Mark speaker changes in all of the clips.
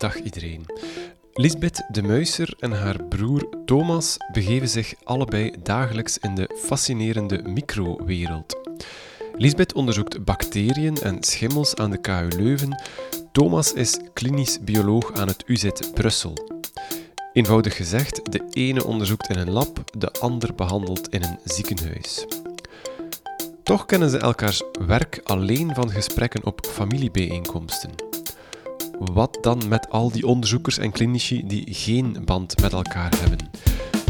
Speaker 1: Dag iedereen. Lisbeth de Muiser en haar broer Thomas begeven zich allebei dagelijks in de fascinerende microwereld. Lisbeth onderzoekt bacteriën en schimmels aan de KU Leuven. Thomas is klinisch bioloog aan het UZ Brussel. Eenvoudig gezegd, de ene onderzoekt in een lab, de ander behandelt in een ziekenhuis. Toch kennen ze elkaars werk alleen van gesprekken op familiebijeenkomsten. Wat dan met al die onderzoekers en klinici die geen band met elkaar hebben?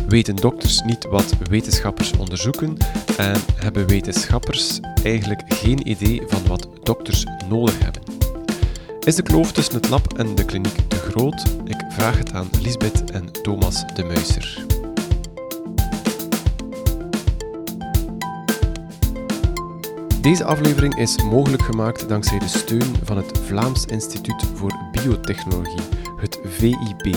Speaker 1: Weten dokters niet wat wetenschappers onderzoeken en hebben wetenschappers eigenlijk geen idee van wat dokters nodig hebben? Is de kloof tussen het lab en de kliniek te groot? Ik vraag het aan Lisbeth en Thomas de Muiser. Deze aflevering is mogelijk gemaakt dankzij de steun van het Vlaams Instituut voor Biotechnologie, het VIB.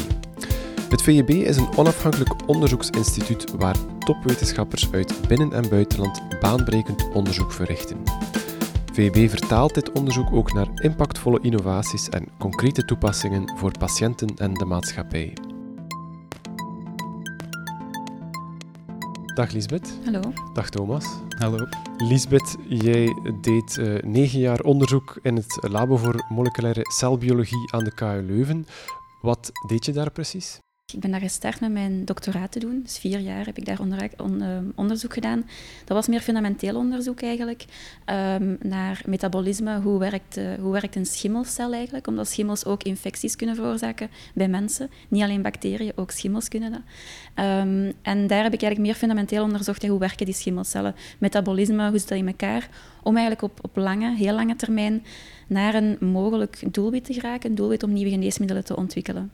Speaker 1: Het VIB is een onafhankelijk onderzoeksinstituut waar topwetenschappers uit binnen- en buitenland baanbrekend onderzoek verrichten. VIB vertaalt dit onderzoek ook naar impactvolle innovaties en concrete toepassingen voor patiënten en de maatschappij. Dag Lisbeth.
Speaker 2: Hallo.
Speaker 1: Dag Thomas.
Speaker 3: Hallo.
Speaker 1: Lisbeth, jij deed uh, negen jaar onderzoek in het Labo voor Moleculaire Celbiologie aan de KU Leuven. Wat deed je daar precies?
Speaker 2: Ik ben daar gestart met mijn doctoraat te doen. Dus vier jaar heb ik daar uh, onderzoek gedaan. Dat was meer fundamenteel onderzoek eigenlijk. Um, naar metabolisme, hoe werkt, uh, hoe werkt een schimmelcel eigenlijk. Omdat schimmels ook infecties kunnen veroorzaken bij mensen. Niet alleen bacteriën, ook schimmels kunnen dat. Um, en daar heb ik eigenlijk meer fundamenteel onderzocht. Hoe werken die schimmelcellen? Metabolisme, hoe zit dat in elkaar? Om eigenlijk op, op lange, heel lange termijn naar een mogelijk doelwit te geraken. Een doelwit om nieuwe geneesmiddelen te ontwikkelen.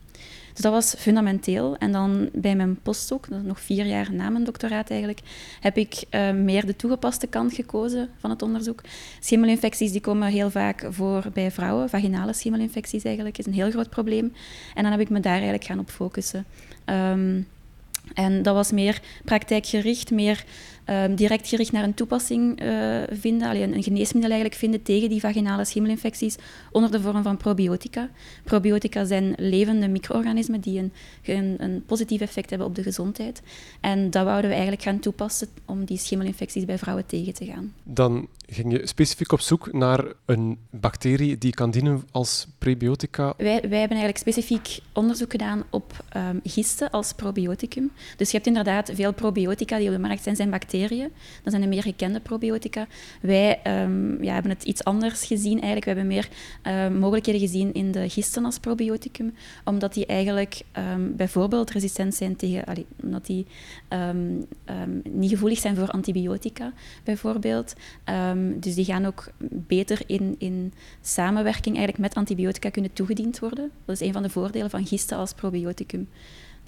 Speaker 2: Dus dat was fundamenteel. En dan bij mijn postdoc, nog vier jaar na mijn doctoraat eigenlijk, heb ik uh, meer de toegepaste kant gekozen van het onderzoek. Schimmelinfecties die komen heel vaak voor bij vrouwen. Vaginale schimmelinfecties eigenlijk is een heel groot probleem. En dan heb ik me daar eigenlijk gaan op focussen. Um, en dat was meer praktijkgericht, meer um, direct gericht naar een toepassing uh, vinden, allee, een, een geneesmiddel eigenlijk vinden tegen die vaginale schimmelinfecties onder de vorm van probiotica. Probiotica zijn levende micro-organismen die een, een, een, positief effect hebben op de gezondheid. En dat wouden we eigenlijk gaan toepassen om die schimmelinfecties bij vrouwen tegen te gaan.
Speaker 1: Dan ging je specifiek op zoek naar een bacterie die kan dienen als prebiotica?
Speaker 2: Wij, wij hebben eigenlijk specifiek onderzoek gedaan op um, gisten als probioticum. Dus je hebt inderdaad veel probiotica die op de markt zijn, zijn bacteriën. Dat zijn de meer gekende probiotica. Wij um, ja, hebben het iets anders gezien eigenlijk. We hebben meer um, mogelijkheden gezien in de gisten als probioticum, omdat die eigenlijk bijvoorbeeld resistent zijn tegen... Omdat die niet gevoelig zijn voor antibiotica, bijvoorbeeld. Dus die gaan ook beter in, in samenwerking eigenlijk met antibiotica kunnen toegediend worden. Dat is een van de voordelen van gisten als probioticum.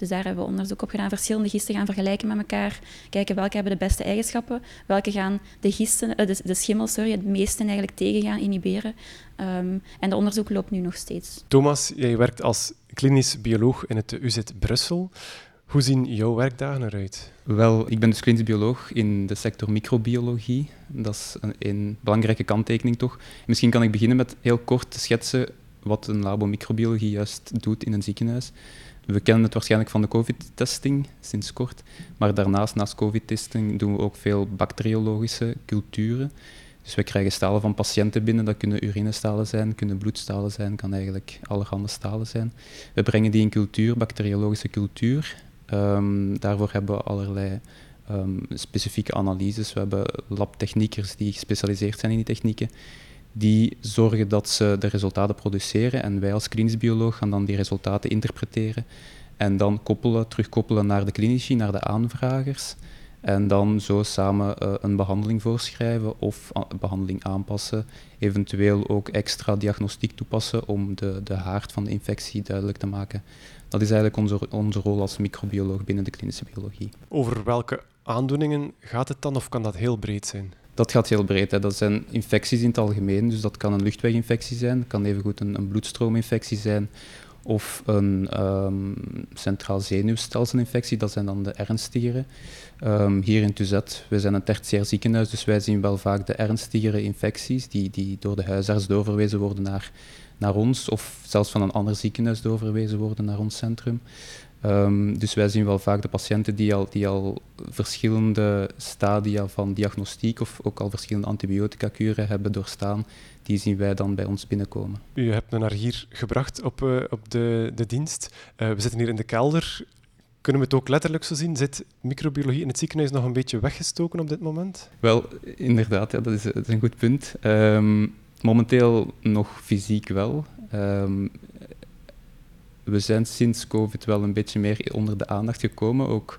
Speaker 2: Dus daar hebben we onderzoek op gedaan, verschillende gisten gaan vergelijken met elkaar, kijken welke hebben de beste eigenschappen, welke gaan de, gisten, de, de schimmels sorry, het meeste eigenlijk tegen gaan inhiberen. Um, en de onderzoek loopt nu nog steeds.
Speaker 1: Thomas, jij werkt als klinisch bioloog in het UZ Brussel. Hoe zien jouw werkdagen eruit?
Speaker 3: Wel, ik ben dus klinisch bioloog in de sector microbiologie. Dat is een, een, belangrijke kanttekening toch. Misschien kan ik beginnen met heel kort te schetsen wat een labo microbiologie juist doet in een ziekenhuis. We kennen het waarschijnlijk van de COVID-testing sinds kort, maar daarnaast, naast COVID-testing, doen we ook veel bacteriologische culturen. Dus we krijgen stalen van patiënten binnen, dat kunnen urinestalen zijn, kunnen bloedstalen zijn, kan eigenlijk allerhande stalen zijn. We brengen die in cultuur, bacteriologische cultuur, Um, daarvoor hebben we allerlei um, specifieke analyses. We hebben labtechniekers die gespecialiseerd zijn in die technieken. Die zorgen dat ze de resultaten produceren en wij als klinisch bioloog gaan dan die resultaten interpreteren en dan koppelen, terugkoppelen naar de klinici, naar de aanvragers. En dan zo samen uh, een behandeling voorschrijven of behandeling aanpassen. Eventueel ook extra diagnostiek toepassen om de, de haard van de infectie duidelijk te maken. Dat is eigenlijk onze, onze rol als microbioloog binnen de klinische biologie.
Speaker 1: Over welke aandoeningen gaat het dan of kan dat heel breed zijn?
Speaker 3: Dat gaat heel breed. Hè. Dat zijn infecties in het algemeen. Dus dat kan een luchtweginfectie zijn, kan evengoed een, een bloedstroominfectie zijn of een um, centraal zenuwstelselinfectie, dat zijn dan de ernstigere. Um, hier in Tuzet, we zijn een tertiair ziekenhuis, dus wij zien wel vaak de ernstigere infecties die, die door de huisarts doorverwezen worden naar, naar ons of zelfs van een ander ziekenhuis doorverwezen worden naar ons centrum. Ehm, dus wij zien wel vaak de patiënten die al, die al verschillende stadia van diagnostiek of ook al verschillende antibiotica-kuren hebben doorstaan, die zien wij dan bij ons binnenkomen.
Speaker 1: U hebt me naar hier gebracht op, uh, op de, de dienst. Uh, we zitten hier in de kelder. Kunnen we het ook letterlijk zo zien? Zit microbiologie in het ziekenhuis nog een beetje weggestoken op dit moment?
Speaker 3: Wel, inderdaad, ja, dat, is, dat is een goed punt. Um, momenteel nog fysiek wel. Um, we zijn sinds COVID wel een beetje meer onder de aandacht gekomen, ook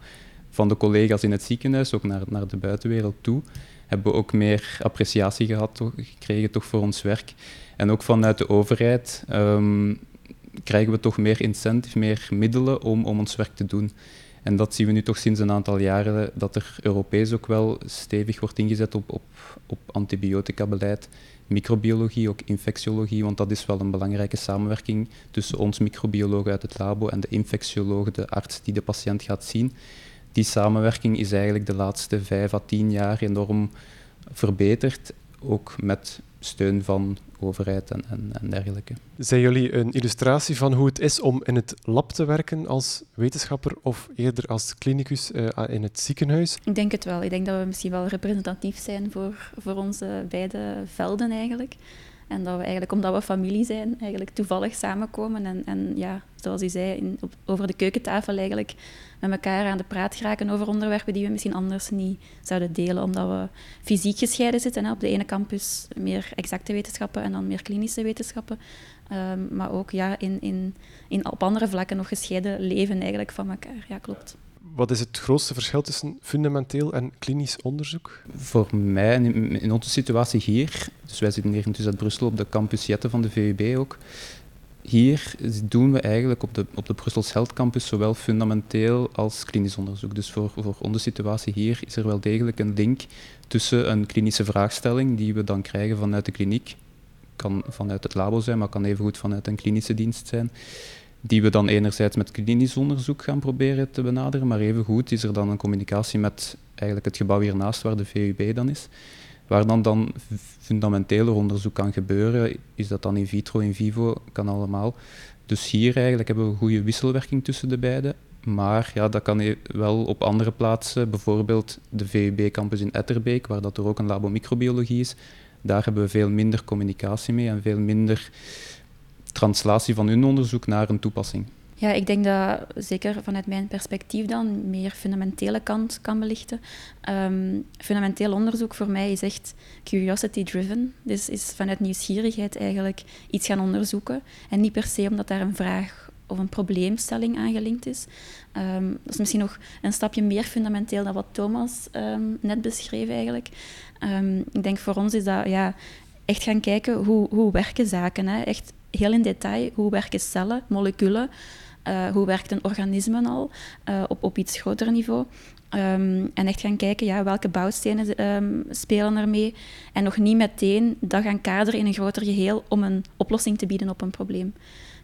Speaker 3: van de collega's in het ziekenhuis, ook naar, naar de buitenwereld toe. Hebben we ook meer appreciatie gehad, toch, gekregen toch voor ons werk. En ook vanuit de overheid um, krijgen we toch meer incentive, meer middelen om, om ons werk te doen. En dat zien we nu toch sinds een aantal jaren, dat er Europees ook wel stevig wordt ingezet op, op, op antibiotica-beleid microbiologie, ook infectiologie, want dat is wel een belangrijke samenwerking tussen ons microbioloog uit het labo en de infectioloog, de arts die de patiënt gaat zien. Die samenwerking is eigenlijk de laatste vijf à tien jaar enorm verbeterd, ook met steun van overheid en, en, en, dergelijke.
Speaker 1: Zijn jullie een illustratie van hoe het is om in het lab te werken als wetenschapper of eerder als klinicus uh, in het ziekenhuis?
Speaker 2: Ik denk het wel. Ik denk dat we misschien wel representatief zijn voor, voor onze beide velden eigenlijk. En dat we eigenlijk, omdat we familie zijn, eigenlijk toevallig samenkomen. En, en ja, zoals u zei, in, over de keukentafel eigenlijk met elkaar aan de praat geraken over onderwerpen die we misschien anders niet zouden delen, omdat we fysiek gescheiden zitten. Hè. Op de ene campus meer exacte wetenschappen en dan meer klinische wetenschappen. Um, maar ook ja, in, in, in, op andere vlakken nog gescheiden leven eigenlijk van elkaar. Ja, klopt.
Speaker 1: Wat is het grootste verschil tussen fundamenteel en klinisch onderzoek?
Speaker 3: Voor mij, in, in onze situatie hier, dus wij zitten hier in Brussel op de campus Jette van de VUB ook, hier doen we eigenlijk op de, op de Brussels Health Campus zowel fundamenteel als klinisch onderzoek. Dus voor, voor onze situatie hier is er wel degelijk een link tussen een klinische vraagstelling die we dan krijgen vanuit de kliniek, kan vanuit het labo zijn, maar kan evengoed vanuit een klinische dienst zijn, die we dan enerzijds met klinisch onderzoek gaan proberen te benaderen, maar evengoed is er dan een communicatie met eigenlijk het gebouw hiernaast waar de VUB dan is. Waar dan, dan fundamenteler onderzoek kan gebeuren, is dat dan in vitro, in vivo, kan allemaal. Dus hier eigenlijk hebben we een goede wisselwerking tussen de beide. Maar ja, dat kan e- wel op andere plaatsen, bijvoorbeeld de VUB-campus in Etterbeek, waar dat er ook een labo microbiologie is. Daar hebben we veel minder communicatie mee en veel minder translatie van hun onderzoek naar een toepassing.
Speaker 2: Ja, ik denk dat zeker vanuit mijn perspectief dan meer fundamentele kant kan belichten. Um, fundamenteel onderzoek voor mij is echt curiosity-driven. Dus is vanuit nieuwsgierigheid eigenlijk iets gaan onderzoeken. En niet per se omdat daar een vraag of een probleemstelling aangelinkt is. Um, dat is misschien nog een stapje meer fundamenteel dan wat Thomas um, net beschreef eigenlijk. ik denk voor ons is dat ja, echt gaan kijken hoe, hoe werken zaken. Hè? Echt heel in detail, hoe werken cellen, moleculen, uh, hoe werkt een al uh, op, op iets groter niveau. Um, en echt gaan kijken, ja, welke bouwstenen um, spelen ermee. En nog niet meteen dat gaan kaderen in een groter geheel om een oplossing te bieden op een probleem.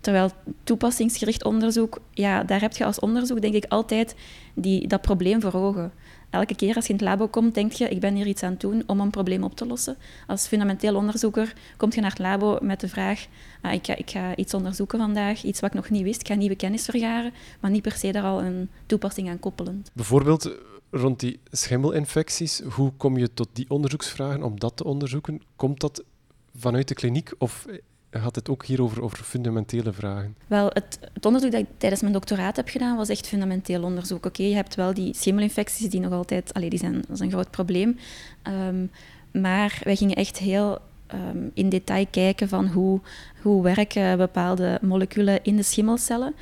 Speaker 2: Terwijl toepassingsgericht onderzoek, ja, daar heb je als onderzoek denk ik altijd die, dat probleem voor ogen elke keer als je in het labo komt, denk je, ik ben hier iets aan het doen om een probleem op te lossen. Als fundamenteel onderzoeker kom je naar het labo met de vraag, ah, ik, ga, ik, ga, iets onderzoeken vandaag, iets wat ik nog niet wist, ik ga nieuwe kennis vergaren, maar niet per se daar al een toepassing aan koppelen.
Speaker 1: Bijvoorbeeld rond die schimmelinfecties, hoe kom je tot die onderzoeksvragen om dat te onderzoeken? Komt dat vanuit de kliniek of gaat het ook hier over, over fundamentele vragen?
Speaker 2: Wel, het, onderzoek dat ik tijdens mijn doctoraat heb gedaan, was echt fundamenteel onderzoek. Oké, je hebt wel die schimmelinfecties die nog altijd... Allee, die zijn, dat is een groot probleem. Um, maar wij gingen echt heel um, in detail kijken van hoe, hoe werken bepaalde moleculen in de schimmelcellen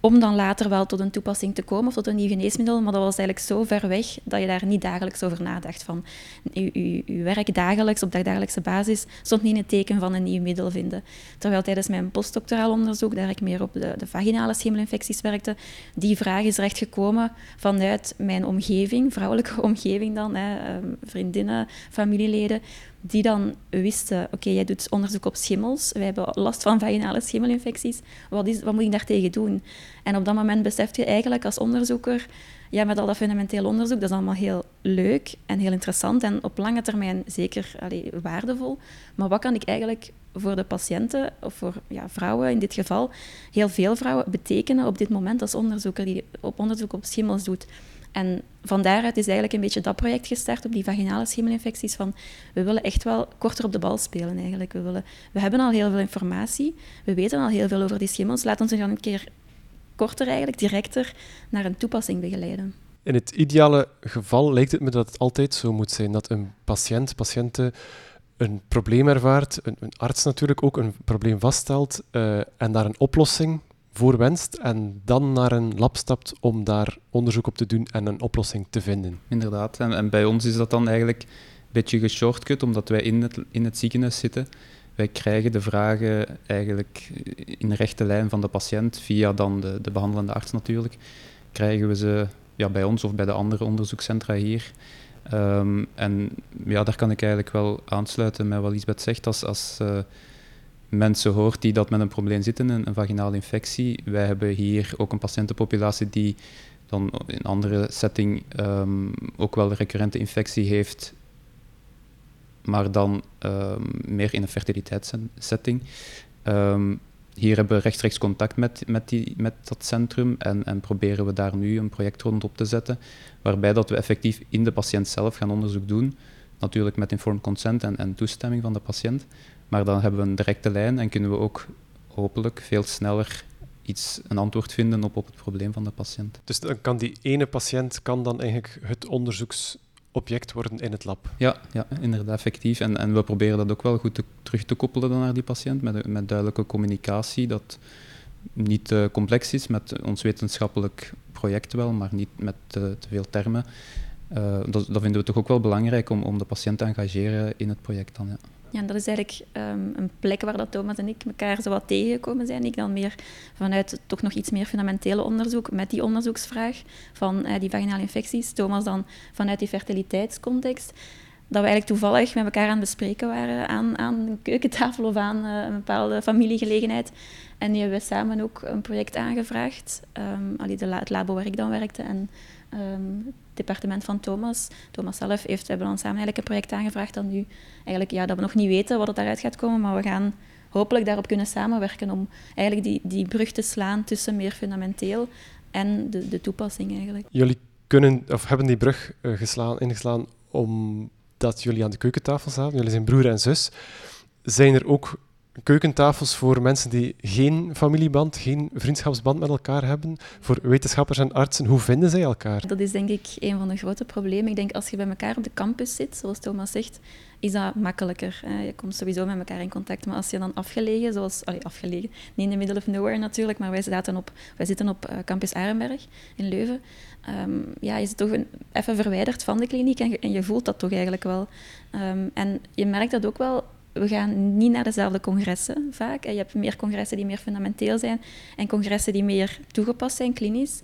Speaker 2: om dan later wel tot een toepassing te komen of tot een nieuw geneesmiddel. Maar dat was eigenlijk zo ver weg dat je daar niet dagelijks over nadacht. Van, je, werk dagelijks, op dagelijkse basis, stond niet in het teken van een nieuw middel vinden. Terwijl tijdens mijn postdoctoraal onderzoek, daar ik meer op de, de vaginale schimmelinfecties werkte, die vraag is recht gekomen vanuit mijn omgeving, vrouwelijke omgeving dan, hè, ehm, vriendinnen, familieleden, die dan wisten, oké, jij doet onderzoek op schimmels, wij hebben last van vaginale schimmelinfecties, wat, is, wat moet ik daartegen doen? En op dat moment beseft je eigenlijk als onderzoeker, ja, met al dat fundamenteel onderzoek, dat is allemaal heel leuk en heel interessant en op lange termijn zeker waardevol. Maar wat kan ik eigenlijk voor de patiënten, of voor ja, vrouwen in dit geval, heel veel vrouwen betekenen op dit moment als onderzoeker die op onderzoek op schimmels doet? En van daaruit is eigenlijk een beetje dat project gestart op die vaginale schimmelinfecties. Van, we willen echt wel korter op de bal spelen eigenlijk. We, willen, we hebben al heel veel informatie. We weten al heel veel over die schimmels. Laat ons dan een keer korter eigenlijk, directer, naar een toepassing begeleiden.
Speaker 1: In het ideale geval lijkt het me dat het altijd zo moet zijn. Dat een patiënt, patiënten een probleem ervaart, een, arts natuurlijk ook een probleem vaststelt uh, en daar een oplossing voor wenst en dan naar een lab stapt om daar onderzoek op te doen en een oplossing te vinden.
Speaker 3: Inderdaad, en, en bij ons is dat dan eigenlijk een beetje geshortcut, omdat wij in het, in het ziekenhuis zitten. Wij krijgen de vragen eigenlijk in rechte lijn van de patiënt, via dan de, de behandelende arts natuurlijk, krijgen we ze ja, bij ons of bij de andere onderzoekscentra hier. Um, en ja, daar kan ik eigenlijk wel aansluiten met wat Lisbeth zegt. Als, als uh, mensen hoort die dat met een probleem zitten, een, een vaginale infectie. Wij hebben hier ook een patiëntenpopulatie die dan in een andere setting um, ook wel een recurrente infectie heeft, maar dan um, meer in een fertiliteitssetting. Um, hier hebben we rechtstreeks contact met, met, die, met dat centrum en, en proberen we daar nu een project rond op te zetten, waarbij dat we effectief in de patiënt zelf gaan onderzoek doen, natuurlijk met informed consent en, en toestemming van de patiënt, maar dan hebben we een directe lijn en kunnen we ook hopelijk veel sneller iets, een antwoord vinden op, op het probleem van de patiënt.
Speaker 1: Dus dan kan die ene patiënt kan dan eigenlijk het onderzoeksobject worden in het lab?
Speaker 3: Ja, ja inderdaad, effectief. En, en we proberen dat ook wel goed te, terug te koppelen dan naar die patiënt, met, met duidelijke communicatie, dat niet uh, complex is, met ons wetenschappelijk project wel, maar niet met uh, te veel termen. Uh, dat, dat, vinden we toch ook wel belangrijk om, om de patiënt te engageren in het project dan, ja.
Speaker 2: Ja, dat is eigenlijk um, een plek waar dat Thomas en ik elkaar zo wat tegengekomen zijn. Ik dan meer vanuit toch nog iets meer fundamentele onderzoek met die onderzoeksvraag van uh, die vaginale infecties. Thomas dan vanuit die fertiliteitscontext. Dat we eigenlijk toevallig met elkaar aan het bespreken waren aan, aan een keukentafel of aan uh, een bepaalde familiegelegenheid. En die hebben we samen ook een project aangevraagd. Um, allee, de, het labo waar ik dan werkte en um, het departement van Thomas. Thomas zelf heeft, hebben dan samen eigenlijk een project aangevraagd dat nu eigenlijk, ja, dat we nog niet weten wat het daaruit gaat komen, maar we gaan hopelijk daarop kunnen samenwerken om eigenlijk die, die brug te slaan tussen meer fundamenteel en de, de toepassing eigenlijk.
Speaker 1: Jullie kunnen, of hebben die brug uh, geslaan, ingeslaan omdat jullie aan de keukentafel zaten. Jullie zijn broer en zus. Zijn er ook keukentafels voor mensen die geen familieband, geen vriendschapsband met elkaar hebben, voor wetenschappers en artsen. Hoe vinden zij elkaar?
Speaker 2: Dat is denk ik een van de grote problemen. Ik denk als je bij elkaar op de campus zit, zoals Thomas zegt, is dat makkelijker. Je komt sowieso met elkaar in contact. Maar als je dan afgelegen, zoals... Afgelegen, niet in the middle of nowhere natuurlijk, maar wij, zaten op, wij zitten op eh, campus Arenberg in Leuven. Um, ja, je zit toch even verwijderd van de kliniek en je, voelt dat toch eigenlijk wel. Um, en je merkt dat ook wel we gaan niet naar dezelfde congressen vaak. Je hebt meer congressen die meer fundamenteel zijn en congressen die meer toegepast zijn, klinisch.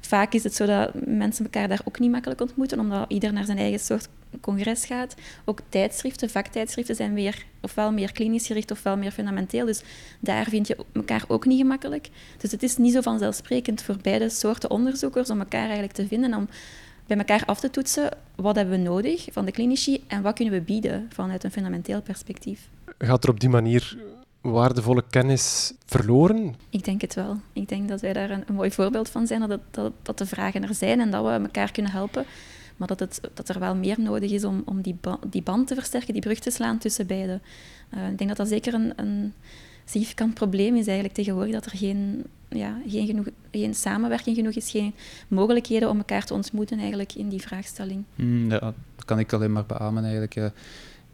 Speaker 2: Vaak is het zo dat mensen elkaar daar ook niet makkelijk ontmoeten, omdat ieder naar zijn eigen soort congres gaat. Ook tijdschriften, vaktijdschriften zijn weer ofwel meer klinisch gericht ofwel meer fundamenteel. Dus daar vind je elkaar ook niet gemakkelijk. Dus het is niet zo vanzelfsprekend voor beide soorten onderzoekers om elkaar eigenlijk te vinden, om bij elkaar af te toetsen wat hebben we nodig van de klinici en wat kunnen we bieden vanuit een fundamenteel perspectief.
Speaker 1: Gaat er op die manier waardevolle kennis verloren?
Speaker 2: Ik denk het wel. Ik denk dat wij daar een, een mooi voorbeeld van zijn, dat, dat, dat, de vragen er zijn en dat we elkaar kunnen helpen. Maar dat, het, dat er wel meer nodig is om, om die, ba die band te versterken, die brug te slaan tussen beiden. Uh, ik denk dat dat zeker een, een significant probleem is eigenlijk tegenwoordig, dat er geen ja, geen, genoeg, samenwerking genoeg is, geen mogelijkheden om elkaar te ontmoeten eigenlijk in die vraagstelling.
Speaker 3: Mm, ja, dat kan ik alleen maar beamen eigenlijk.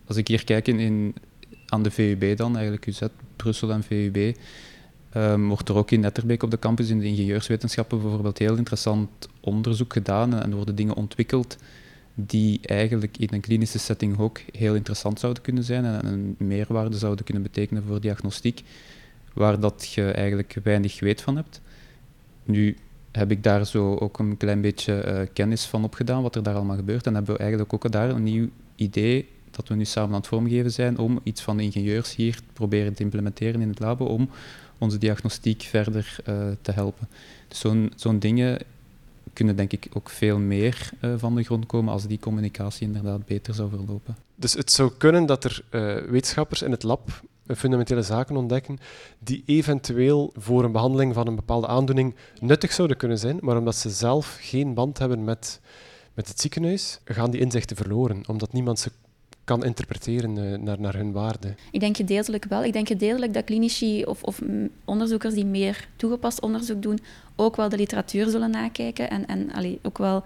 Speaker 3: Als ik hier kijk in, aan de VUB dan, eigenlijk UZ, Brussel en VUB, ehm, wordt er ook in Netterbeek op de campus in de ingenieurswetenschappen bijvoorbeeld heel interessant onderzoek gedaan en er worden dingen ontwikkeld die eigenlijk in een klinische setting ook heel interessant zouden kunnen zijn en een meerwaarde zouden kunnen betekenen voor diagnostiek waar dat je eigenlijk weinig weet van hebt. Nu heb ik daar zo ook een klein beetje uh, kennis van opgedaan, wat er daar allemaal gebeurt. En hebben we eigenlijk ook daar een nieuw idee dat we nu samen aan het vormgeven zijn om iets van de ingenieurs hier te proberen te implementeren in het labo om onze diagnostiek verder uh, te helpen. Dus zo'n zo'n dingen kunnen denk ik ook veel meer uh, van de grond komen als die communicatie inderdaad beter zou verlopen.
Speaker 1: Dus het zou kunnen dat er wetenschappers in het lab fundamentele zaken ontdekken die eventueel voor een behandeling van een bepaalde aandoening nuttig zouden kunnen zijn, maar omdat ze zelf geen band hebben met, met het ziekenhuis, gaan die inzichten verloren, omdat niemand ze kan interpreteren uh, naar, naar hun waarde?
Speaker 2: Ik denk gedeeltelijk wel. Ik denk gedeeltelijk dat klinici of, of onderzoekers die meer toegepast onderzoek doen, ook wel de literatuur zullen nakijken en, en allee, ook wel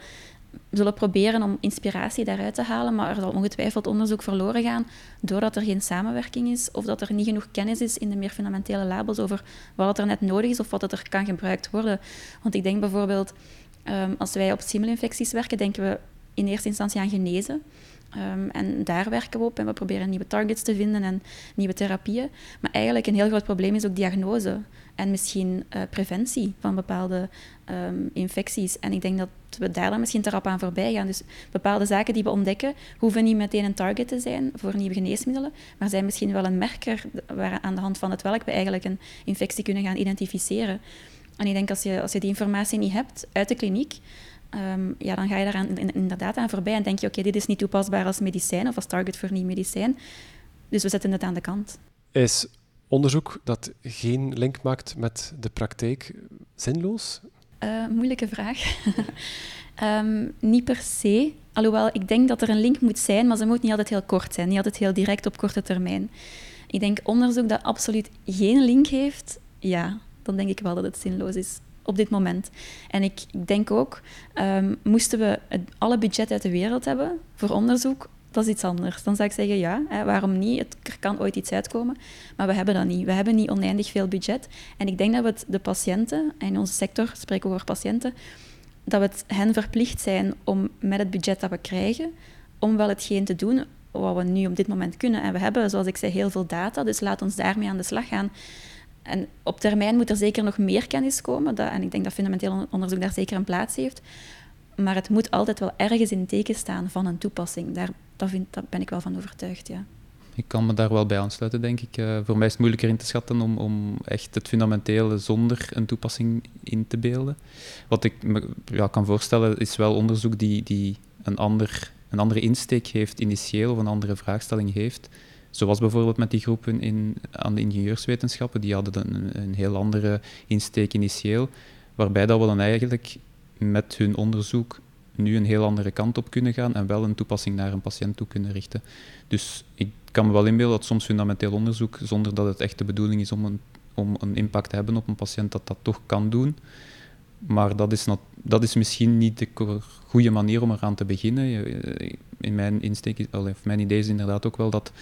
Speaker 2: zullen proberen om inspiratie daaruit te halen, maar er zal ongetwijfeld onderzoek verloren gaan doordat er geen samenwerking is of dat er niet genoeg kennis is in de meer fundamentele labels over wat er net nodig is of wat er kan gebruikt worden. Want ik denk bijvoorbeeld, um, als wij op simulinfecties werken, denken we in eerste instantie aan genezen. Um, en daar werken we op en we proberen nieuwe targets te vinden en nieuwe therapieën. Maar eigenlijk een heel groot probleem is ook diagnose en misschien uh, preventie van bepaalde um, infecties. En ik denk dat we daar dan misschien te rap aan voorbij gaan. Dus bepaalde zaken die we ontdekken, hoeven niet meteen een target te zijn voor nieuwe geneesmiddelen, maar zijn misschien wel een merker waar, aan de hand van het welk we eigenlijk een infectie kunnen gaan identificeren. En ik denk als je, als je die informatie niet hebt uit de kliniek, um, ja, dan ga je daar inderdaad aan voorbij en denk je, oké, dit is niet toepasbaar als medicijn of als target voor nieuw medicijn. Dus we zetten het aan de kant.
Speaker 1: Is onderzoek dat geen link maakt met de praktijk zinloos?
Speaker 2: Uh, moeilijke vraag. um, niet per se. Alhoewel, ik denk dat er een link moet zijn, maar ze moet niet altijd heel kort zijn, niet altijd heel direct op korte termijn. Ik denk onderzoek dat absoluut geen link heeft, ja, dan denk ik wel dat het zinloos is op dit moment. En ik denk ook, um, moesten we het, alle budget uit de wereld hebben voor onderzoek, dat is iets anders. Dan zou ik zeggen, ja, waarom niet? Het, er kan ooit iets uitkomen. Maar we hebben dat niet. We hebben niet oneindig veel budget. En ik denk dat we de patiënten, en in onze sector spreken we over patiënten, dat we hen verplicht zijn om met het budget dat we krijgen, om wel hetgeen te doen wat we nu op dit moment kunnen. En we hebben, zoals ik zei, heel veel data, dus laat ons daarmee aan de slag gaan. En op termijn moet er zeker nog meer kennis komen. En ik denk dat fundamenteel onderzoek daar zeker een plaats heeft. Maar het moet altijd wel ergens in teken staan van een toepassing. Daar, vind, ben ik wel van overtuigd, ja.
Speaker 3: Ik kan me daar wel bij aansluiten, denk ik. Uh, voor mij is het moeilijker in te schatten om, om echt het fundamentele zonder een toepassing in te beelden. Wat ik me ja, kan voorstellen is wel onderzoek die, die een, ander, een andere insteek heeft, initieel, of een andere vraagstelling heeft. Zoals bijvoorbeeld met die groepen in, aan de ingenieurswetenschappen, die hadden een, een heel andere insteek initieel, waarbij dat we dan eigenlijk met hun onderzoek nu een heel andere kant op kunnen gaan en wel een toepassing naar een patiënt toe kunnen richten. Dus ik kan me wel inbeelden dat soms fundamenteel onderzoek, zonder dat het echt de bedoeling is om een, om een impact te hebben op een patiënt, dat dat toch kan doen. Maar dat is, dat is misschien niet de goede manier om eraan te beginnen. In mijn, insteek, of mijn idee is inderdaad ook wel dat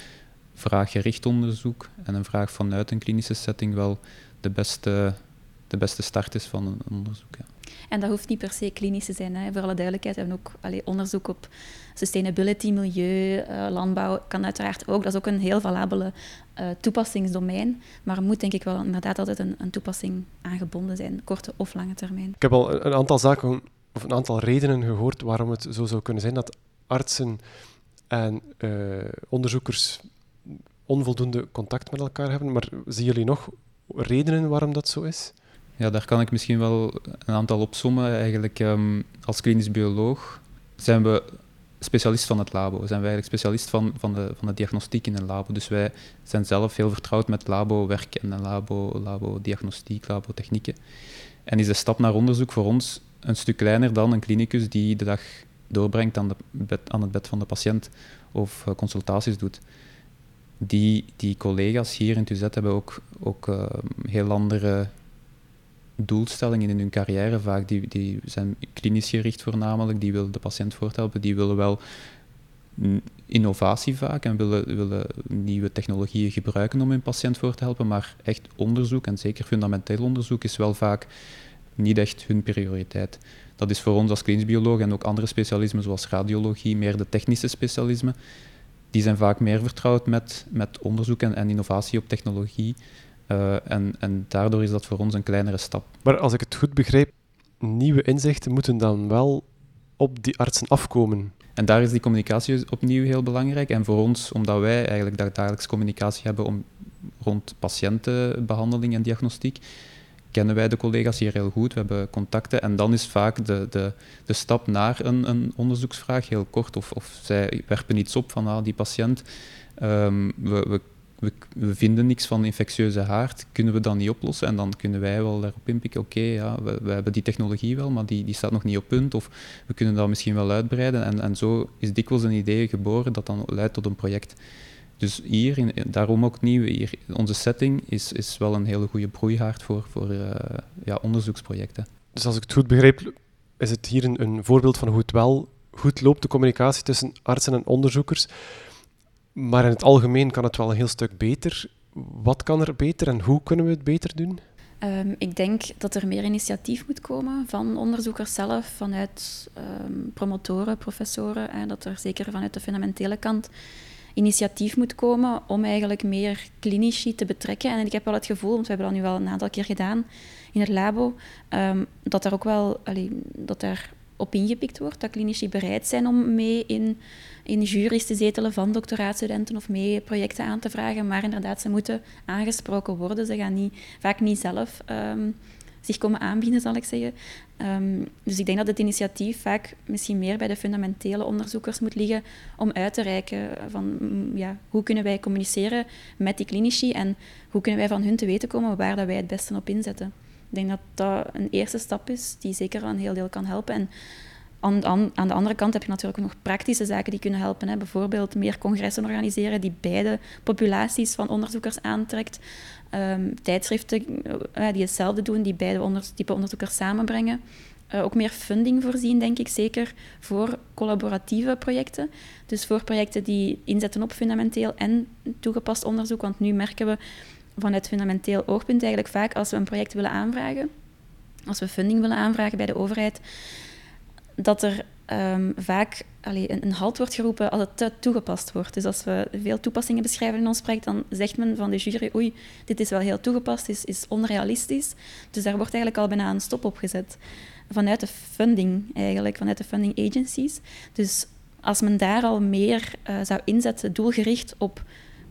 Speaker 3: vraaggericht onderzoek en een vraag vanuit een klinische setting wel de beste, de beste start is van een onderzoek. Ja.
Speaker 2: En dat hoeft niet per se klinisch te zijn. Hè. Voor alle duidelijkheid, we hebben ook allee, onderzoek op sustainability, milieu, uh, landbouw, kan uiteraard ook. Dat is ook een heel valabele uh, toepassingsdomein. Maar er moet denk ik wel inderdaad altijd een, een, toepassing aangebonden zijn, korte of lange termijn.
Speaker 1: Ik heb al een aantal zaken, of een aantal redenen gehoord waarom het zo zou kunnen zijn dat artsen en uh, onderzoekers onvoldoende contact met elkaar hebben. Maar zien jullie nog redenen waarom dat zo is?
Speaker 3: Ja, daar kan ik misschien wel een aantal opzommen. Eigenlijk, um, als klinisch bioloog zijn we specialist van het labo. Zijn we eigenlijk specialist van, van, de, van de diagnostiek in een labo. Dus wij zijn zelf heel vertrouwd met labo-werk en labo, labo-diagnostiek, labo-technieken. En is de stap naar onderzoek voor ons een stuk kleiner dan een klinicus die de dag doorbrengt aan, de aan het bed van de patiënt of uh, consultaties doet die, die collega's hier in Tuzet hebben ook, ook uh, heel andere doelstellingen in hun carrière vaak. Die, die zijn klinisch gericht voornamelijk, die willen de patiënt voorthelpen, die willen wel innovatie vaak en willen, willen nieuwe technologieën gebruiken om hun patiënt voor te helpen, maar echt onderzoek, en zeker fundamenteel onderzoek, is wel vaak niet echt hun prioriteit. Dat is voor ons als klinisch bioloog en ook andere specialismen zoals radiologie, meer de technische specialismen die zijn vaak meer vertrouwd met, met onderzoek en, en innovatie op technologie. Uh, en, en daardoor is dat voor ons een kleinere stap.
Speaker 1: Maar als ik het goed begrijp, nieuwe inzichten moeten dan wel op die artsen afkomen.
Speaker 3: En daar is die communicatie opnieuw heel belangrijk. En voor ons, omdat wij eigenlijk dagelijks communicatie hebben om, rond patiëntenbehandeling en diagnostiek, kennen wij de collega's hier heel goed, we hebben contacten en dan is vaak de, de, de stap naar een, een onderzoeksvraag heel kort of, of zij werpen iets op van ah, die patiënt. Um, we, we we, vinden niks van infectieuze haard, kunnen we dat niet oplossen? En dan kunnen wij wel daarop inpikken, oké, ja, we, we, hebben die technologie wel, maar die, die staat nog niet op punt, of we kunnen dat misschien wel uitbreiden. En, en zo is dikwijls een idee geboren dat dan leidt tot een project. Dus hier, in, daarom ook nieuw, hier, onze setting is, is wel een hele goede broeihaard voor, voor uh, ja, onderzoeksprojecten.
Speaker 1: Dus als ik het goed begrijp, is het hier een, een voorbeeld van hoe het wel goed loopt, de communicatie tussen artsen en onderzoekers. Maar in het algemeen kan het wel een heel stuk beter. Wat kan er beter en hoe kunnen we het beter doen?
Speaker 2: Um, ik denk dat er meer initiatief moet komen van onderzoekers zelf, vanuit um, promotoren, professoren. Hè, dat er zeker vanuit de fundamentele kant initiatief moet komen om eigenlijk meer klinici te betrekken. En ik heb wel het gevoel, want we hebben dat nu wel een aantal keer gedaan in het labo, um, dat er ook wel dat er op ingepikt wordt, dat klinici bereid zijn om mee in in jury's te zetelen van doctoraatstudenten of mee projecten aan te vragen. Maar inderdaad, ze moeten aangesproken worden. Ze gaan niet, vaak niet zelf ehm, zich komen aanbieden, zal ik zeggen. Ehm, dus ik denk dat het initiatief vaak misschien meer bij de fundamentele onderzoekers moet liggen om uit te reiken van mm, ja, hoe kunnen wij communiceren met die klinici en hoe kunnen wij van hun te weten komen waar dat wij het beste op inzetten. Ik denk dat dat een eerste stap is die zeker een heel deel kan helpen. En aan, aan, de andere kant heb je natuurlijk ook nog praktische zaken die kunnen helpen. Hè. Bijvoorbeeld meer congressen organiseren die beide populaties van onderzoekers aantrekt. Um, tijdschriften uh, die hetzelfde doen, die beide onder, type onderzoekers samenbrengen. Uh, ook meer funding voorzien, denk ik zeker, voor collaboratieve projecten. Dus voor projecten die inzetten op fundamenteel en toegepast onderzoek. Want nu merken we vanuit fundamenteel oogpunt eigenlijk vaak als we een project willen aanvragen, als we funding willen aanvragen bij de overheid, dat er um, vaak een, een, halt wordt geroepen als het te toegepast wordt. Dus als we veel toepassingen beschrijven in ons project, dan zegt men van de jury, oei, dit is wel heel toegepast, is, is onrealistisch. Dus daar wordt eigenlijk al bijna een stop op gezet. Vanuit de funding eigenlijk, vanuit de funding agencies. Dus als men daar al meer uh, zou inzetten, doelgericht op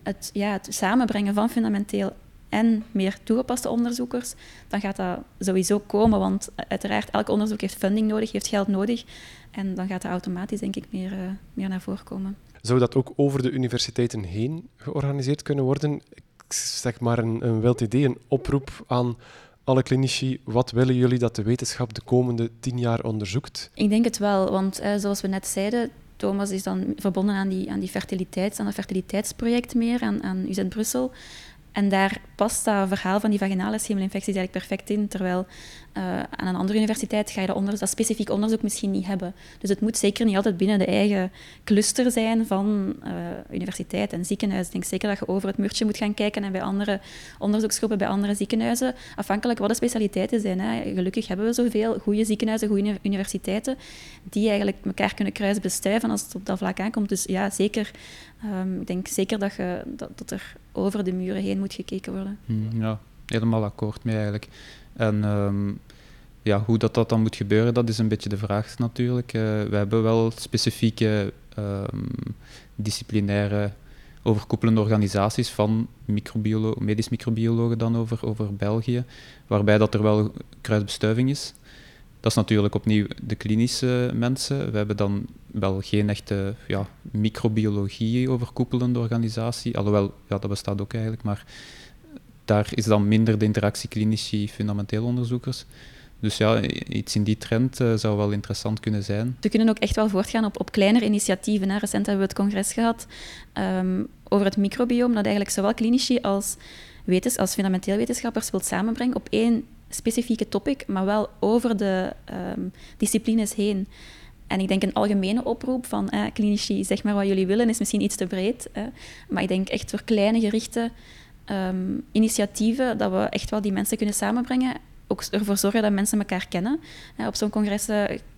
Speaker 2: het, ja, het samenbrengen van fundamenteel en meer toegepaste onderzoekers, dan gaat dat sowieso komen. Want uiteraard, elk onderzoek heeft funding nodig, heeft geld nodig. En dan gaat dat automatisch, denk ik, meer, uh, meer naar voren komen.
Speaker 1: Zou dat ook over de universiteiten heen georganiseerd kunnen worden? Ik zeg maar een, een wild idee, een oproep aan alle klinici. Wat willen jullie dat de wetenschap de komende tien jaar onderzoekt?
Speaker 2: Ik denk het wel, want uh, zoals we net zeiden, Thomas is dan verbonden aan die, aan die fertiliteits, aan het fertiliteitsproject meer, aan, aan UZ Brussel. En daar past dat verhaal van die vaginale schemelinfecties eigenlijk perfect in. Terwijl uh, aan een andere universiteit ga je dat, onder, dat specifiek onderzoek misschien niet hebben. Dus het moet zeker niet altijd binnen de eigen cluster zijn van uh, universiteit en ziekenhuis. Ik denk zeker dat je over het muurtje moet gaan kijken en bij andere onderzoeksgroepen, bij andere ziekenhuizen, afhankelijk wat de specialiteiten zijn. Hè. Gelukkig hebben we zoveel goede ziekenhuizen, goede universiteiten, die eigenlijk elkaar kunnen kruisbestuiven als het op dat vlak aankomt. Dus ja, zeker. Um, ik denk zeker dat, je, dat, dat, er over de muren heen moet gekeken worden.
Speaker 3: Hmm, ja, helemaal akkoord mee eigenlijk. En um, ja, hoe dat, dat dan moet gebeuren, dat is een beetje de vraag natuurlijk. Uh, we hebben wel specifieke um, disciplinaire overkoepelende organisaties van microbiolo medisch microbiologen dan over, over België, waarbij dat er wel kruisbestuiving is. Dat is natuurlijk opnieuw de klinische mensen. We hebben dan wel geen echte ja, microbiologie overkoepelende organisatie, alhoewel, ja, dat bestaat ook eigenlijk, maar daar is dan minder de interactie klinici, fundamenteel onderzoekers. Dus ja, iets in die trend uh, zou wel interessant kunnen zijn.
Speaker 2: We kunnen ook echt wel voortgaan op, op kleinere initiatieven. Hè. Recent hebben we het congres gehad um, over het microbiome, dat eigenlijk zowel klinici als, wetens, als fundamenteel wetenschappers wilt samenbrengen op één specifieke topic, maar wel over de um, disciplines heen. En ik denk een algemene oproep van eh, klinici, zeg maar wat jullie willen, is misschien iets te breed. maar ik denk echt voor kleine gerichte um, initiatieven, dat we echt wel die mensen kunnen samenbrengen. Ook ervoor zorgen dat mensen elkaar kennen. op zo'n congres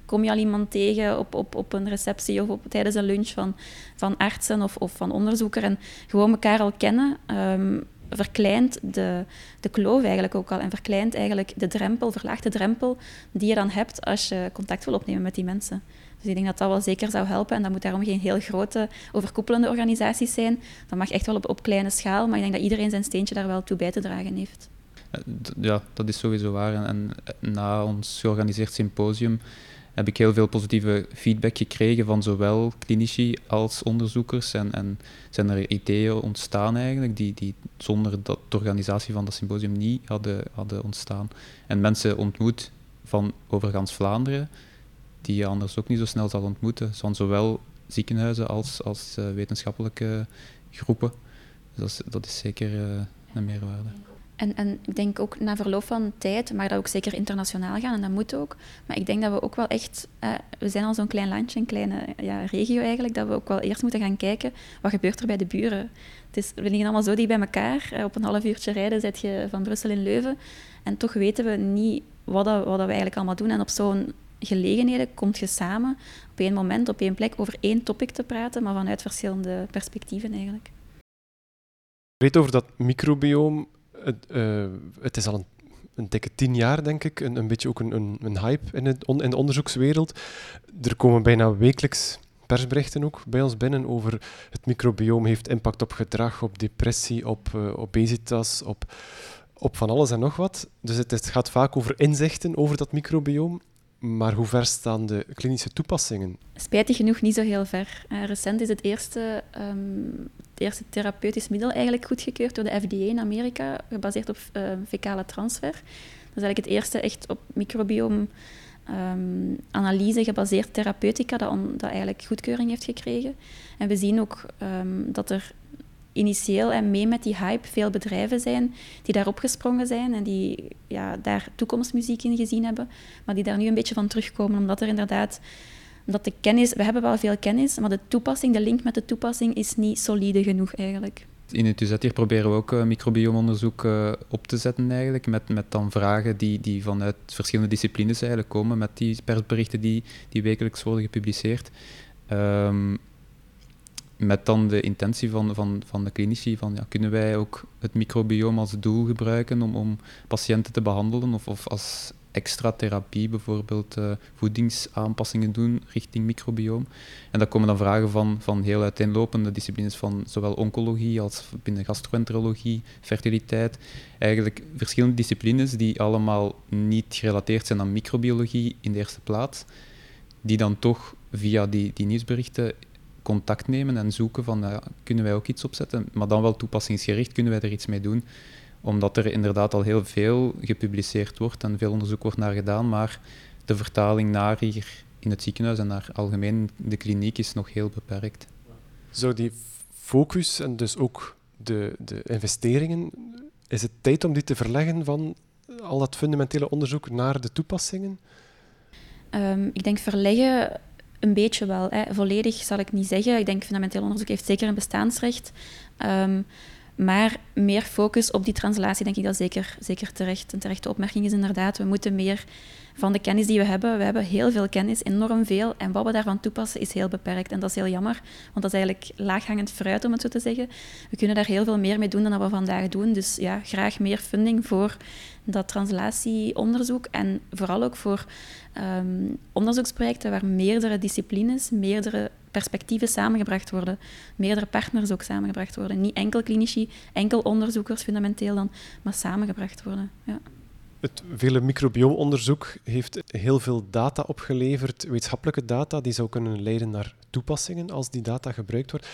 Speaker 2: kom je al iemand tegen op, op, op een receptie of op, tijdens een lunch van, van artsen of, of van onderzoeker. En gewoon elkaar al kennen, um, verkleint de, de kloof eigenlijk ook al. En verkleint eigenlijk de drempel, verlaagt de drempel die je dan hebt als je contact wil opnemen met die mensen. Dus ik denk dat dat wel zeker zou helpen. En dat moet daarom geen heel grote, overkoepelende organisaties zijn. Dat mag echt wel op, kleine schaal, maar ik denk dat iedereen zijn steentje daar wel toe bij te dragen heeft.
Speaker 3: ja, dat is sowieso waar. En, en na ons georganiseerd symposium heb ik heel veel positieve feedback gekregen van zowel klinici als onderzoekers. En, en zijn er ideeën ontstaan eigenlijk die, die zonder dat de organisatie van dat symposium niet hadden, hadden ontstaan. En mensen ontmoet van overgans Vlaanderen, die je anders ook niet zo snel zal ontmoeten. Zowel ziekenhuizen als, als uh, wetenschappelijke groepen. Dus dat is, zeker uh, een meerwaarde.
Speaker 2: En, en ik denk ook na verloop van tijd mag dat ook zeker internationaal gaan en dat moet ook. Maar ik denk dat we ook wel echt, uh, we zijn al zo'n klein landje, een kleine ja, regio eigenlijk, dat we ook wel eerst moeten gaan kijken wat gebeurt er bij de buren. Het is, we liggen allemaal zo dicht bij elkaar. Op een half uurtje rijden zit je van Brussel in Leuven. En toch weten we niet wat, dat, wat dat we eigenlijk allemaal doen. En op zo'n gelegenheden komt je samen op één moment, op één plek, over één topic te praten, maar vanuit verschillende perspectieven eigenlijk.
Speaker 1: Weet over dat microbioom het, uh, het is al een, een dikke tien jaar, denk ik, een, een beetje ook een, een, een hype in, het in de onderzoekswereld. Er komen bijna wekelijks persberichten ook bij ons binnen over het microbioom heeft impact op gedrag, op depressie, op uh, obesitas, op, op van alles en nog wat. Dus het, het gaat vaak over inzichten over dat microbioom. Maar hoe ver staan de klinische toepassingen?
Speaker 2: Spijtig genoeg niet zo heel ver. Uh, recent is het eerste, um, het eerste therapeutisch middel eigenlijk goedgekeurd door de FDA in Amerika, gebaseerd op uh, fecale transfer. Dat is eigenlijk het eerste echt op microbiome um, analyse gebaseerd therapeutica dat, dat eigenlijk goedkeuring heeft gekregen. En we zien ook dat er initieel en mee met die hype veel bedrijven zijn die daarop gesprongen zijn en die ja, daar toekomstmuziek in gezien hebben, maar die daar nu een beetje van terugkomen, omdat er inderdaad omdat de kennis, we hebben wel veel kennis, maar de toepassing, de link met de toepassing is niet solide genoeg eigenlijk.
Speaker 3: In het UZ hier proberen we ook uh, microbiomonderzoek uh, op te zetten eigenlijk, met, met dan vragen die, die vanuit verschillende disciplines eigenlijk komen, met die persberichten die, die wekelijks worden gepubliceerd. Um, met dan de intentie van, van, van de klinici van ja, kunnen wij ook het microbiome als doel gebruiken om, om patiënten te behandelen of, of als extra therapie bijvoorbeeld uh, voedingsaanpassingen doen richting microbiome. En daar komen dan vragen van, van heel uiteenlopende disciplines van zowel oncologie als binnen gastroenterologie, fertiliteit. Eigenlijk verschillende disciplines die allemaal niet gerelateerd zijn aan microbiologie in de eerste plaats, die dan toch via die, die nieuwsberichten contact nemen en zoeken van uh, kunnen wij ook iets opzetten, maar dan wel toepassingsgericht, kunnen wij er iets mee doen? Omdat er inderdaad al heel veel gepubliceerd wordt en veel onderzoek wordt naar gedaan, maar de vertaling naar hier in het ziekenhuis en naar algemeen de kliniek is nog heel beperkt.
Speaker 1: Zou die focus en dus ook de, de investeringen, is het tijd om die te verleggen van al dat fundamentele onderzoek naar de toepassingen?
Speaker 2: Um, ik denk verleggen een beetje wel. Hè. Volledig zal ik niet zeggen. Ik denk fundamenteel onderzoek heeft zeker een bestaansrecht. Um, maar meer focus op die translatie, denk ik dat zeker, zeker terecht. Een terechte opmerking is inderdaad, we moeten meer van de kennis die we hebben. We hebben heel veel kennis, enorm veel. En wat we daarvan toepassen is heel beperkt. En dat is heel jammer, want dat is eigenlijk laaghangend fruit, om het zo te zeggen. We kunnen daar heel veel meer mee doen dan we vandaag doen. Dus ja, graag meer funding voor dat translatieonderzoek. En vooral ook voor um, onderzoeksprojecten waar meerdere disciplines, meerdere perspectieven samengebracht worden, meerdere partners ook samengebracht worden. Niet enkel klinici, enkel onderzoekers fundamenteel dan, maar samengebracht worden. Ja.
Speaker 1: Het vele microbiomonderzoek heeft heel veel data opgeleverd, wetenschappelijke data, die zou kunnen leiden naar toepassingen als die data gebruikt wordt.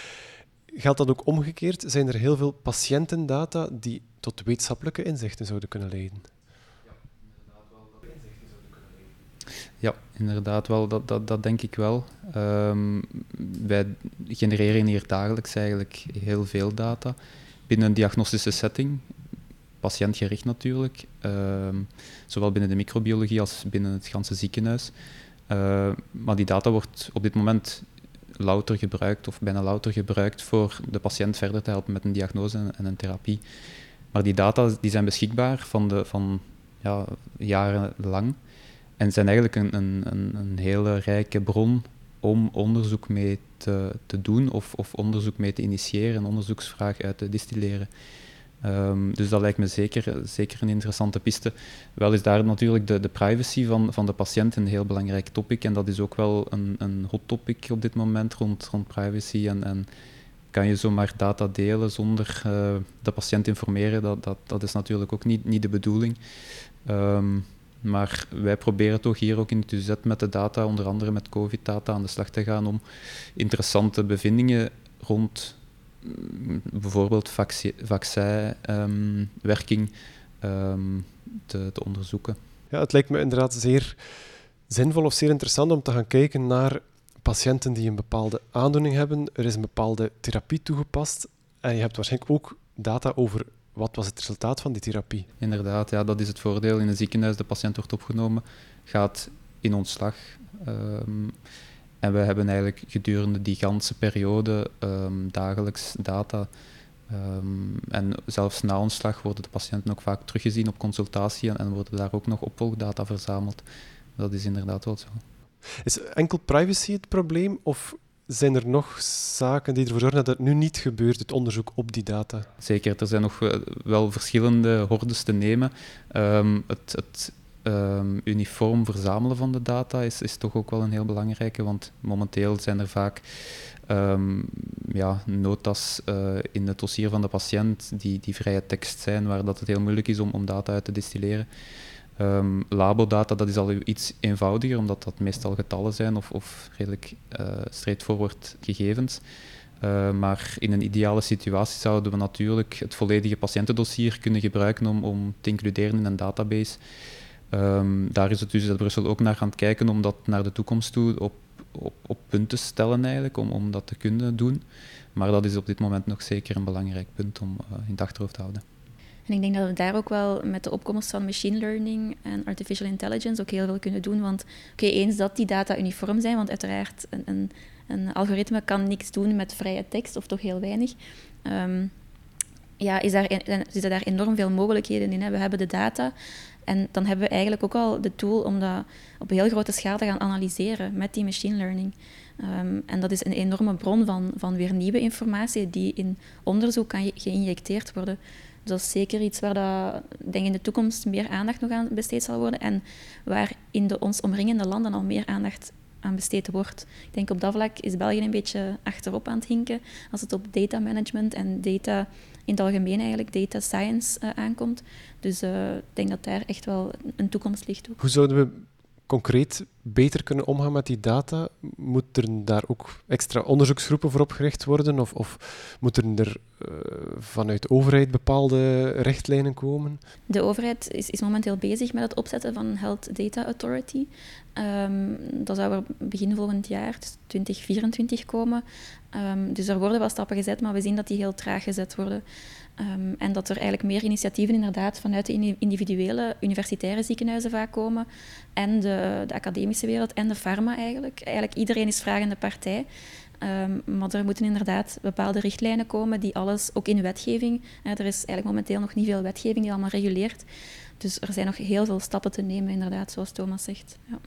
Speaker 1: Geldt dat ook omgekeerd? Zijn er heel veel patiëntendata die tot wetenschappelijke inzichten zouden kunnen leiden?
Speaker 3: Ja, inderdaad wel. Dat, dat, dat denk ik wel. Um, wij genereren hier dagelijks eigenlijk heel veel data binnen een diagnostische setting, patiëntgericht natuurlijk, uh, zowel binnen de microbiologie als binnen het ganse ziekenhuis. Uh, maar die data wordt op dit moment louter gebruikt, of bijna louter gebruikt, voor de patiënt verder te helpen met een diagnose en een therapie. Maar die data die zijn beschikbaar van, de, van ja, jarenlang. En zijn eigenlijk een, een, een, hele rijke bron om onderzoek mee te, te doen of, of onderzoek mee te initiëren, een onderzoeksvraag uit te distilleren. Um, dus dat lijkt me zeker, zeker een interessante piste. Wel is daar natuurlijk de, de privacy van, van de patiënt een heel belangrijk topic. En dat is ook wel een, een hot topic op dit moment rond, rond privacy en, en kan je zomaar data delen zonder uh, de patiënt informeren. Dat, dat, dat is natuurlijk ook niet, niet de bedoeling. Um, maar wij proberen toch hier ook in het UZ met de data, onder andere met COVID-data, aan de slag te gaan om interessante bevindingen rond bijvoorbeeld vaccinwerking um, te, te onderzoeken.
Speaker 1: Ja, het lijkt me inderdaad zeer zinvol of zeer interessant om te gaan kijken naar patiënten die een bepaalde aandoening hebben. Er is een bepaalde therapie toegepast en je hebt waarschijnlijk ook data over wat was het resultaat van die therapie?
Speaker 3: Inderdaad, ja, dat is het voordeel. In een ziekenhuis, de patiënt wordt opgenomen, gaat in ontslag. Um, en we hebben eigenlijk gedurende die ganse periode um, dagelijks data. Um, en zelfs na ontslag worden de patiënten ook vaak teruggezien op consultatie en, en worden daar ook nog opvolgdata verzameld. Dat is inderdaad wel zo.
Speaker 1: Is enkel privacy het probleem of zijn er nog zaken die ervoor zorgen dat het nu niet gebeurt, het onderzoek op die data?
Speaker 3: Zeker, er zijn nog wel verschillende hordes te nemen. Um, het, het um, uniform verzamelen van de data is, is toch ook wel een heel belangrijke, want momenteel zijn er vaak um, ja, notas uh, in het dossier van de patiënt die, die vrije tekst zijn, waar dat het heel moeilijk is om, om data uit te distilleren. Um, labodata dat is al iets eenvoudiger, omdat dat meestal getallen zijn of, of redelijk uh, straightforward gegevens. Maar in een ideale situatie zouden we natuurlijk het volledige patiëntendossier kunnen gebruiken om, om te includeren in een database. Um, daar is het dus dat Brussel ook naar het kijken om dat naar de toekomst toe op, op, punt te stellen eigenlijk, om, om dat te kunnen doen. Maar dat is op dit moment nog zeker een belangrijk punt om uh, in het achterhoofd te houden.
Speaker 2: En ik denk dat we daar ook wel met de opkomst van machine learning en artificial intelligence ook heel veel kunnen doen. Want oké, eens dat die data uniform zijn, want uiteraard een, een, een, algoritme kan niks doen met vrije tekst, of toch heel weinig. Um, ja, is daar, zitten daar enorm veel mogelijkheden in. Hè. We hebben de data en dan hebben we eigenlijk ook al de tool om dat op heel grote schaal te gaan analyseren met die machine learning. Um, en dat is een enorme bron van, van weer nieuwe informatie die in onderzoek kan geïnjecteerd worden dat is zeker iets waar dat, denk in de toekomst meer aandacht nog aan besteed zal worden en waar in de ons omringende landen al meer aandacht aan besteed wordt. Ik denk op dat vlak is België een beetje achterop aan het hinken als het op data management en data in het algemeen eigenlijk, data science uh, aankomt. Dus uh, ik denk dat daar echt wel een toekomst ligt. Ook.
Speaker 1: Hoe zouden we concreet beter kunnen omgaan met die data? Moeten daar ook extra onderzoeksgroepen voor opgericht worden? Of, of moeten er uh, vanuit de overheid bepaalde richtlijnen komen?
Speaker 2: De overheid is, is, momenteel bezig met het opzetten van Health Data Authority. Um, dat zou er begin volgend jaar, 2024, komen. Um, dus er worden wel stappen gezet, maar we zien dat die heel traag gezet worden. Um, en dat er eigenlijk meer initiatieven inderdaad vanuit de individuele universitaire ziekenhuizen vaak komen. En de, de academische wereld en de pharma eigenlijk. Eigenlijk iedereen is vragende partij. Um, maar er moeten inderdaad bepaalde richtlijnen komen die alles, ook in wetgeving, er is eigenlijk momenteel nog niet veel wetgeving die allemaal reguleert. Dus er zijn nog heel veel stappen te nemen, inderdaad, zoals Thomas zegt. Ja.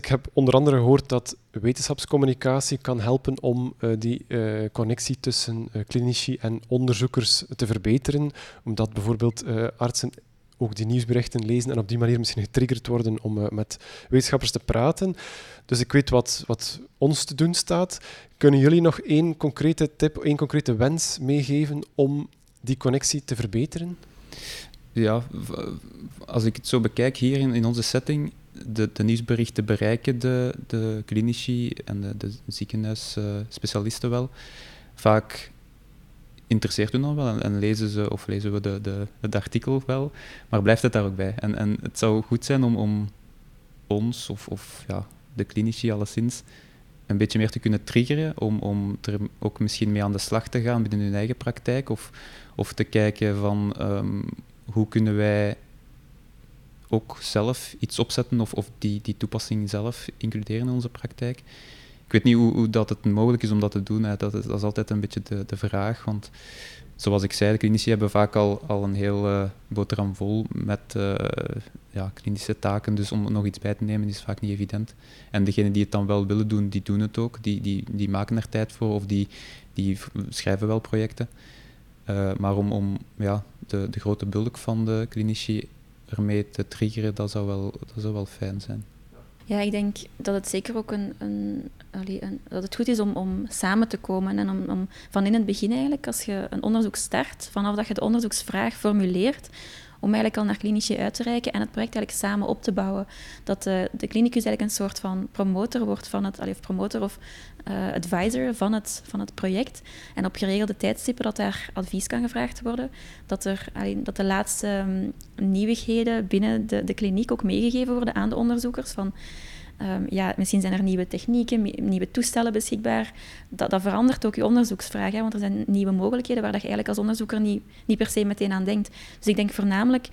Speaker 1: Ik heb onder andere gehoord dat wetenschapscommunicatie kan helpen om uh, die uh, connectie tussen uh, klinici en onderzoekers te verbeteren, omdat bijvoorbeeld artsen ook die nieuwsberichten lezen en op die manier misschien getriggerd worden om met wetenschappers te praten. Dus ik weet wat, wat ons te doen staat. Kunnen jullie nog één concrete tip, één concrete wens meegeven om die connectie te verbeteren?
Speaker 3: Ja, als ik het zo bekijk hier in, in onze setting, de, nieuwsberichten bereiken de, de klinici en de, de ziekenhuisspecialisten wel. Vaak interesseert hun dan wel en, en, lezen ze of lezen we de, de, het artikel wel, maar blijft het daar ook bij. En, en het zou goed zijn om, om ons of, of ja, de klinici alleszins een beetje meer te kunnen triggeren om, om er ook misschien mee aan de slag te gaan binnen hun eigen praktijk of, of te kijken van um, hoe kunnen wij ook zelf iets opzetten of, of die, die toepassing zelf includeren in onze praktijk. Ik weet niet hoe, hoe dat het mogelijk is om dat te doen. Dat, is, dat is altijd een beetje de, de vraag. Want zoals ik zei, de klinici hebben vaak al, al een heel uh, boterham vol met uh, ja, klinische taken. Dus om nog iets bij te nemen is vaak niet evident. En degenen die het dan wel willen doen, die doen het ook. Die, die, die maken er tijd voor of die, die schrijven wel projecten. Uh, maar om, om ja, de, de grote bulk van de klinici ermee te triggeren, dat zou wel, dat zou wel fijn zijn.
Speaker 2: Ja, ik denk dat het zeker ook een, een, een dat het goed is om, om samen te komen en om, om van in het begin eigenlijk, als je een onderzoek start, vanaf dat je de onderzoeksvraag formuleert, om eigenlijk al naar klinici uit te reiken en het project eigenlijk samen op te bouwen. Dat de, de klinicus eigenlijk een soort van promotor wordt van het, of promotor of uh, advisor van het, van het project. En op geregelde tijdstippen dat daar advies kan gevraagd worden. Dat, er, allee, dat de laatste um, nieuwigheden binnen de, de kliniek ook meegegeven worden aan de onderzoekers. Van, Um, ja, misschien zijn er nieuwe technieken, nieuwe toestellen beschikbaar. Dat, dat verandert ook je onderzoeksvraag, hè, want er zijn nieuwe mogelijkheden waar dat je eigenlijk als onderzoeker niet, niet per se meteen aan denkt. Dus ik denk voornamelijk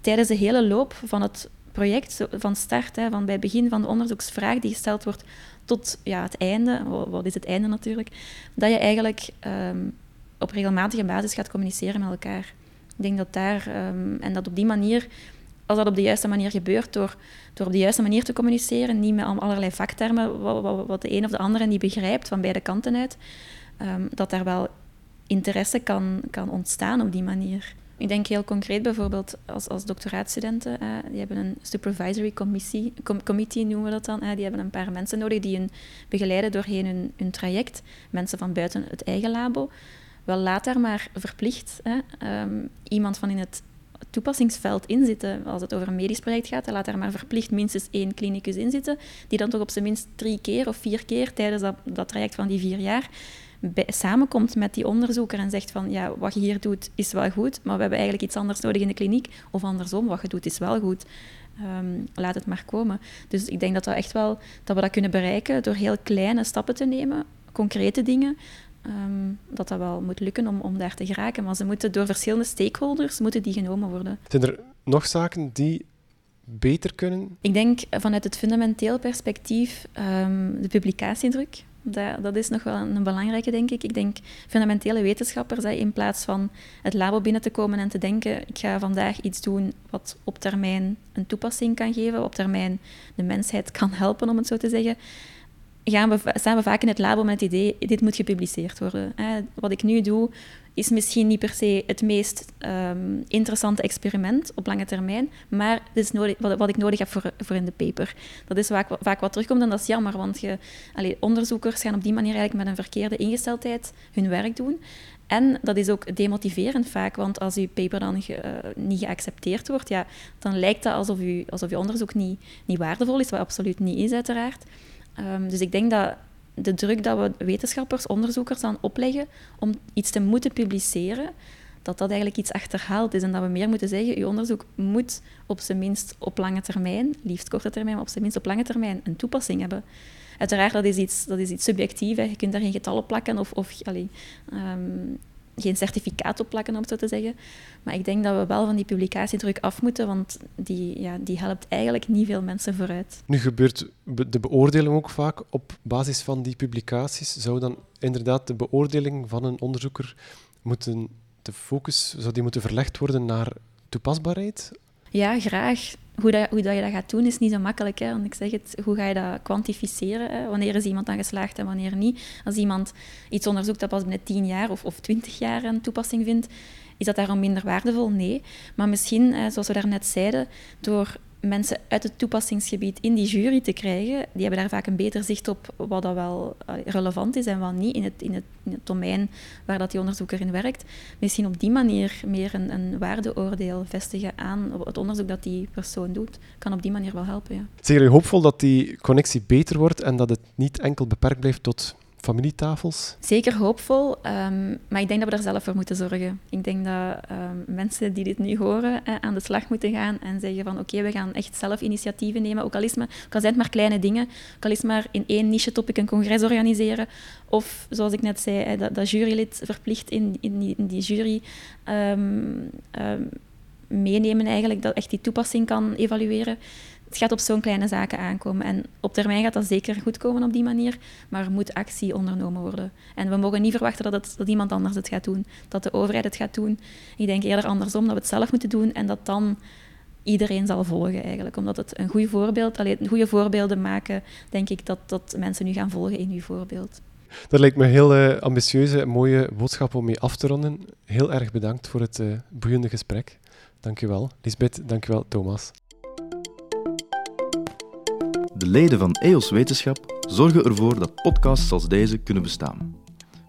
Speaker 2: tijdens de hele loop van het project, van start, hè, van bij het begin van de onderzoeksvraag die gesteld wordt tot ja, het einde, wat is het einde natuurlijk, dat je eigenlijk um, op regelmatige basis gaat communiceren met elkaar. Ik denk dat daar, um, en dat op die manier als dat op de juiste manier gebeurt, door, door op de juiste manier te communiceren, niet met allerlei vaktermen, wat, wat, de een of de andere niet begrijpt, van beide kanten uit, um, dat daar wel interesse kan, kan ontstaan op die manier. Ik denk heel concreet bijvoorbeeld als, als doctoraatstudenten, uh, die hebben een supervisory commissie, com committee noemen we dat dan, uh, die hebben een paar mensen nodig die hun begeleiden doorheen hun, hun traject, mensen van buiten het eigen labo. Wel, laat daar maar verplicht um, iemand van in het toepassingsveld inzitten. Als het over een medisch project gaat, dan laat daar maar verplicht minstens één klinicus in zitten, die dan toch op zijn minst drie keer of vier keer tijdens dat, dat traject van die vier jaar samenkomt met die onderzoeker en zegt van ja, wat je hier doet is wel goed, maar we hebben eigenlijk iets anders nodig in de kliniek. Of andersom, wat je doet is wel goed. Um, laat het maar komen. Dus ik denk dat, dat, echt wel, dat we dat kunnen bereiken door heel kleine stappen te nemen, concrete dingen, um, dat dat wel moet lukken om, om daar te geraken. Maar ze moeten door verschillende stakeholders moeten die genomen worden.
Speaker 1: Zijn er nog zaken die beter kunnen?
Speaker 2: Ik denk vanuit het fundamenteel perspectief um, de publicatiedruk. Dat, dat, is nog wel een, belangrijke, denk ik. Ik denk fundamentele wetenschappers, in plaats van het labo binnen te komen en te denken, ik ga vandaag iets doen wat op termijn een toepassing kan geven, op termijn de mensheid kan helpen, om het zo te zeggen, gaan we, staan we vaak in het labo met het idee, dit moet gepubliceerd worden. Wat ik nu doe, is misschien niet per se het meest um, interessante experiment op lange termijn, maar het is nodig, wat, ik nodig heb voor, voor in de paper. Dat is vaak, vaak wat terugkomt en dat is jammer, want je, onderzoekers gaan op die manier eigenlijk met een verkeerde ingesteldheid hun werk doen. En dat is ook demotiverend vaak, want als uw paper dan ge, uh, niet geaccepteerd wordt, ja, dan lijkt dat alsof, u, alsof onderzoek niet, niet waardevol is, wat absoluut niet is, uiteraard. Um, dus ik denk dat de druk dat we wetenschappers, onderzoekers aan opleggen om iets te moeten publiceren, dat dat eigenlijk iets achterhaald is en dat we meer moeten zeggen, uw onderzoek moet op zijn minst op lange termijn, liefst korte termijn, maar op zijn minst op lange termijn een toepassing hebben. Uiteraard, dat is iets, dat is iets subjectief. Je kunt daar geen getal op plakken of, of um, geen certificaat op plakken, om het zo te zeggen. Maar ik denk dat we wel van die publicatiedruk af moeten, want die, ja, die helpt eigenlijk niet veel mensen vooruit.
Speaker 1: Nu gebeurt de beoordeling ook vaak op basis van die publicaties. Zou dan inderdaad de beoordeling van een onderzoeker moeten, de focus, zou die moeten verlegd worden naar toepasbaarheid?
Speaker 2: Ja, graag hoe, dat, hoe dat je dat gaat doen is niet zo makkelijk. Hè? Want ik zeg het, hoe ga je dat kwantificeren? Wanneer is iemand dan geslaagd en wanneer niet? Als iemand iets onderzoekt dat pas binnen 10 jaar of, of 20 jaar een toepassing vindt, is dat daarom minder waardevol? Nee. Maar misschien, zoals we daarnet zeiden, door mensen uit het toepassingsgebied in die jury te krijgen, die hebben daar vaak een beter zicht op wat dat wel eh, relevant is en wat niet in het, in het, in het domein waar dat die onderzoeker in werkt. Misschien op die manier meer een, een waardeoordeel vestigen aan het onderzoek dat die persoon doet, kan op die manier wel helpen. Ja.
Speaker 1: Zijn jullie hoopvol dat die connectie beter wordt en dat het niet enkel beperkt blijft tot familietafels?
Speaker 2: Zeker hoopvol, um, maar ik denk dat we daar zelf voor moeten zorgen. Ik denk dat um, mensen die dit nu horen aan de slag moeten gaan en zeggen van oké, we gaan echt zelf initiatieven nemen, ook al, is zijn het maar kleine dingen, ook is maar in één niche-topic een congres organiseren, of zoals ik net zei, dat, dat jurylid verplicht in, in, die, jury um, meenemen eigenlijk, dat echt die toepassing kan evalueren het gaat op zo'n kleine zaken aankomen. En op termijn gaat dat zeker goed komen op die manier, maar er moet actie ondernomen worden. En we mogen niet verwachten dat, dat iemand anders het gaat doen, dat de overheid het gaat doen. Ik denk eerder andersom, dat we het zelf moeten doen en dat dan iedereen zal volgen eigenlijk. Omdat het een goed voorbeeld, alleen goede voorbeelden maken, denk ik dat, dat mensen nu gaan volgen in uw voorbeeld.
Speaker 1: Dat lijkt me een heel uh, ambitieuze en mooie boodschap om mee af te ronden. Heel erg bedankt voor het uh, boeiende gesprek. Dank je wel, Lisbeth. Wel, Thomas.
Speaker 4: De leden van EOS Wetenschap zorgen ervoor dat podcasts als deze kunnen bestaan.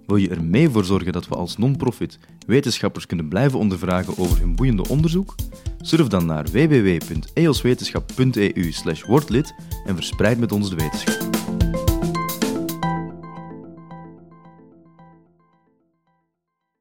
Speaker 4: Wil je er mee voor zorgen dat we als non-profit wetenschappers kunnen blijven ondervragen over hun boeiende onderzoek? Surf dan naar www.eoswetenschap.eu/wordlid en verspreid met ons de wetenschap.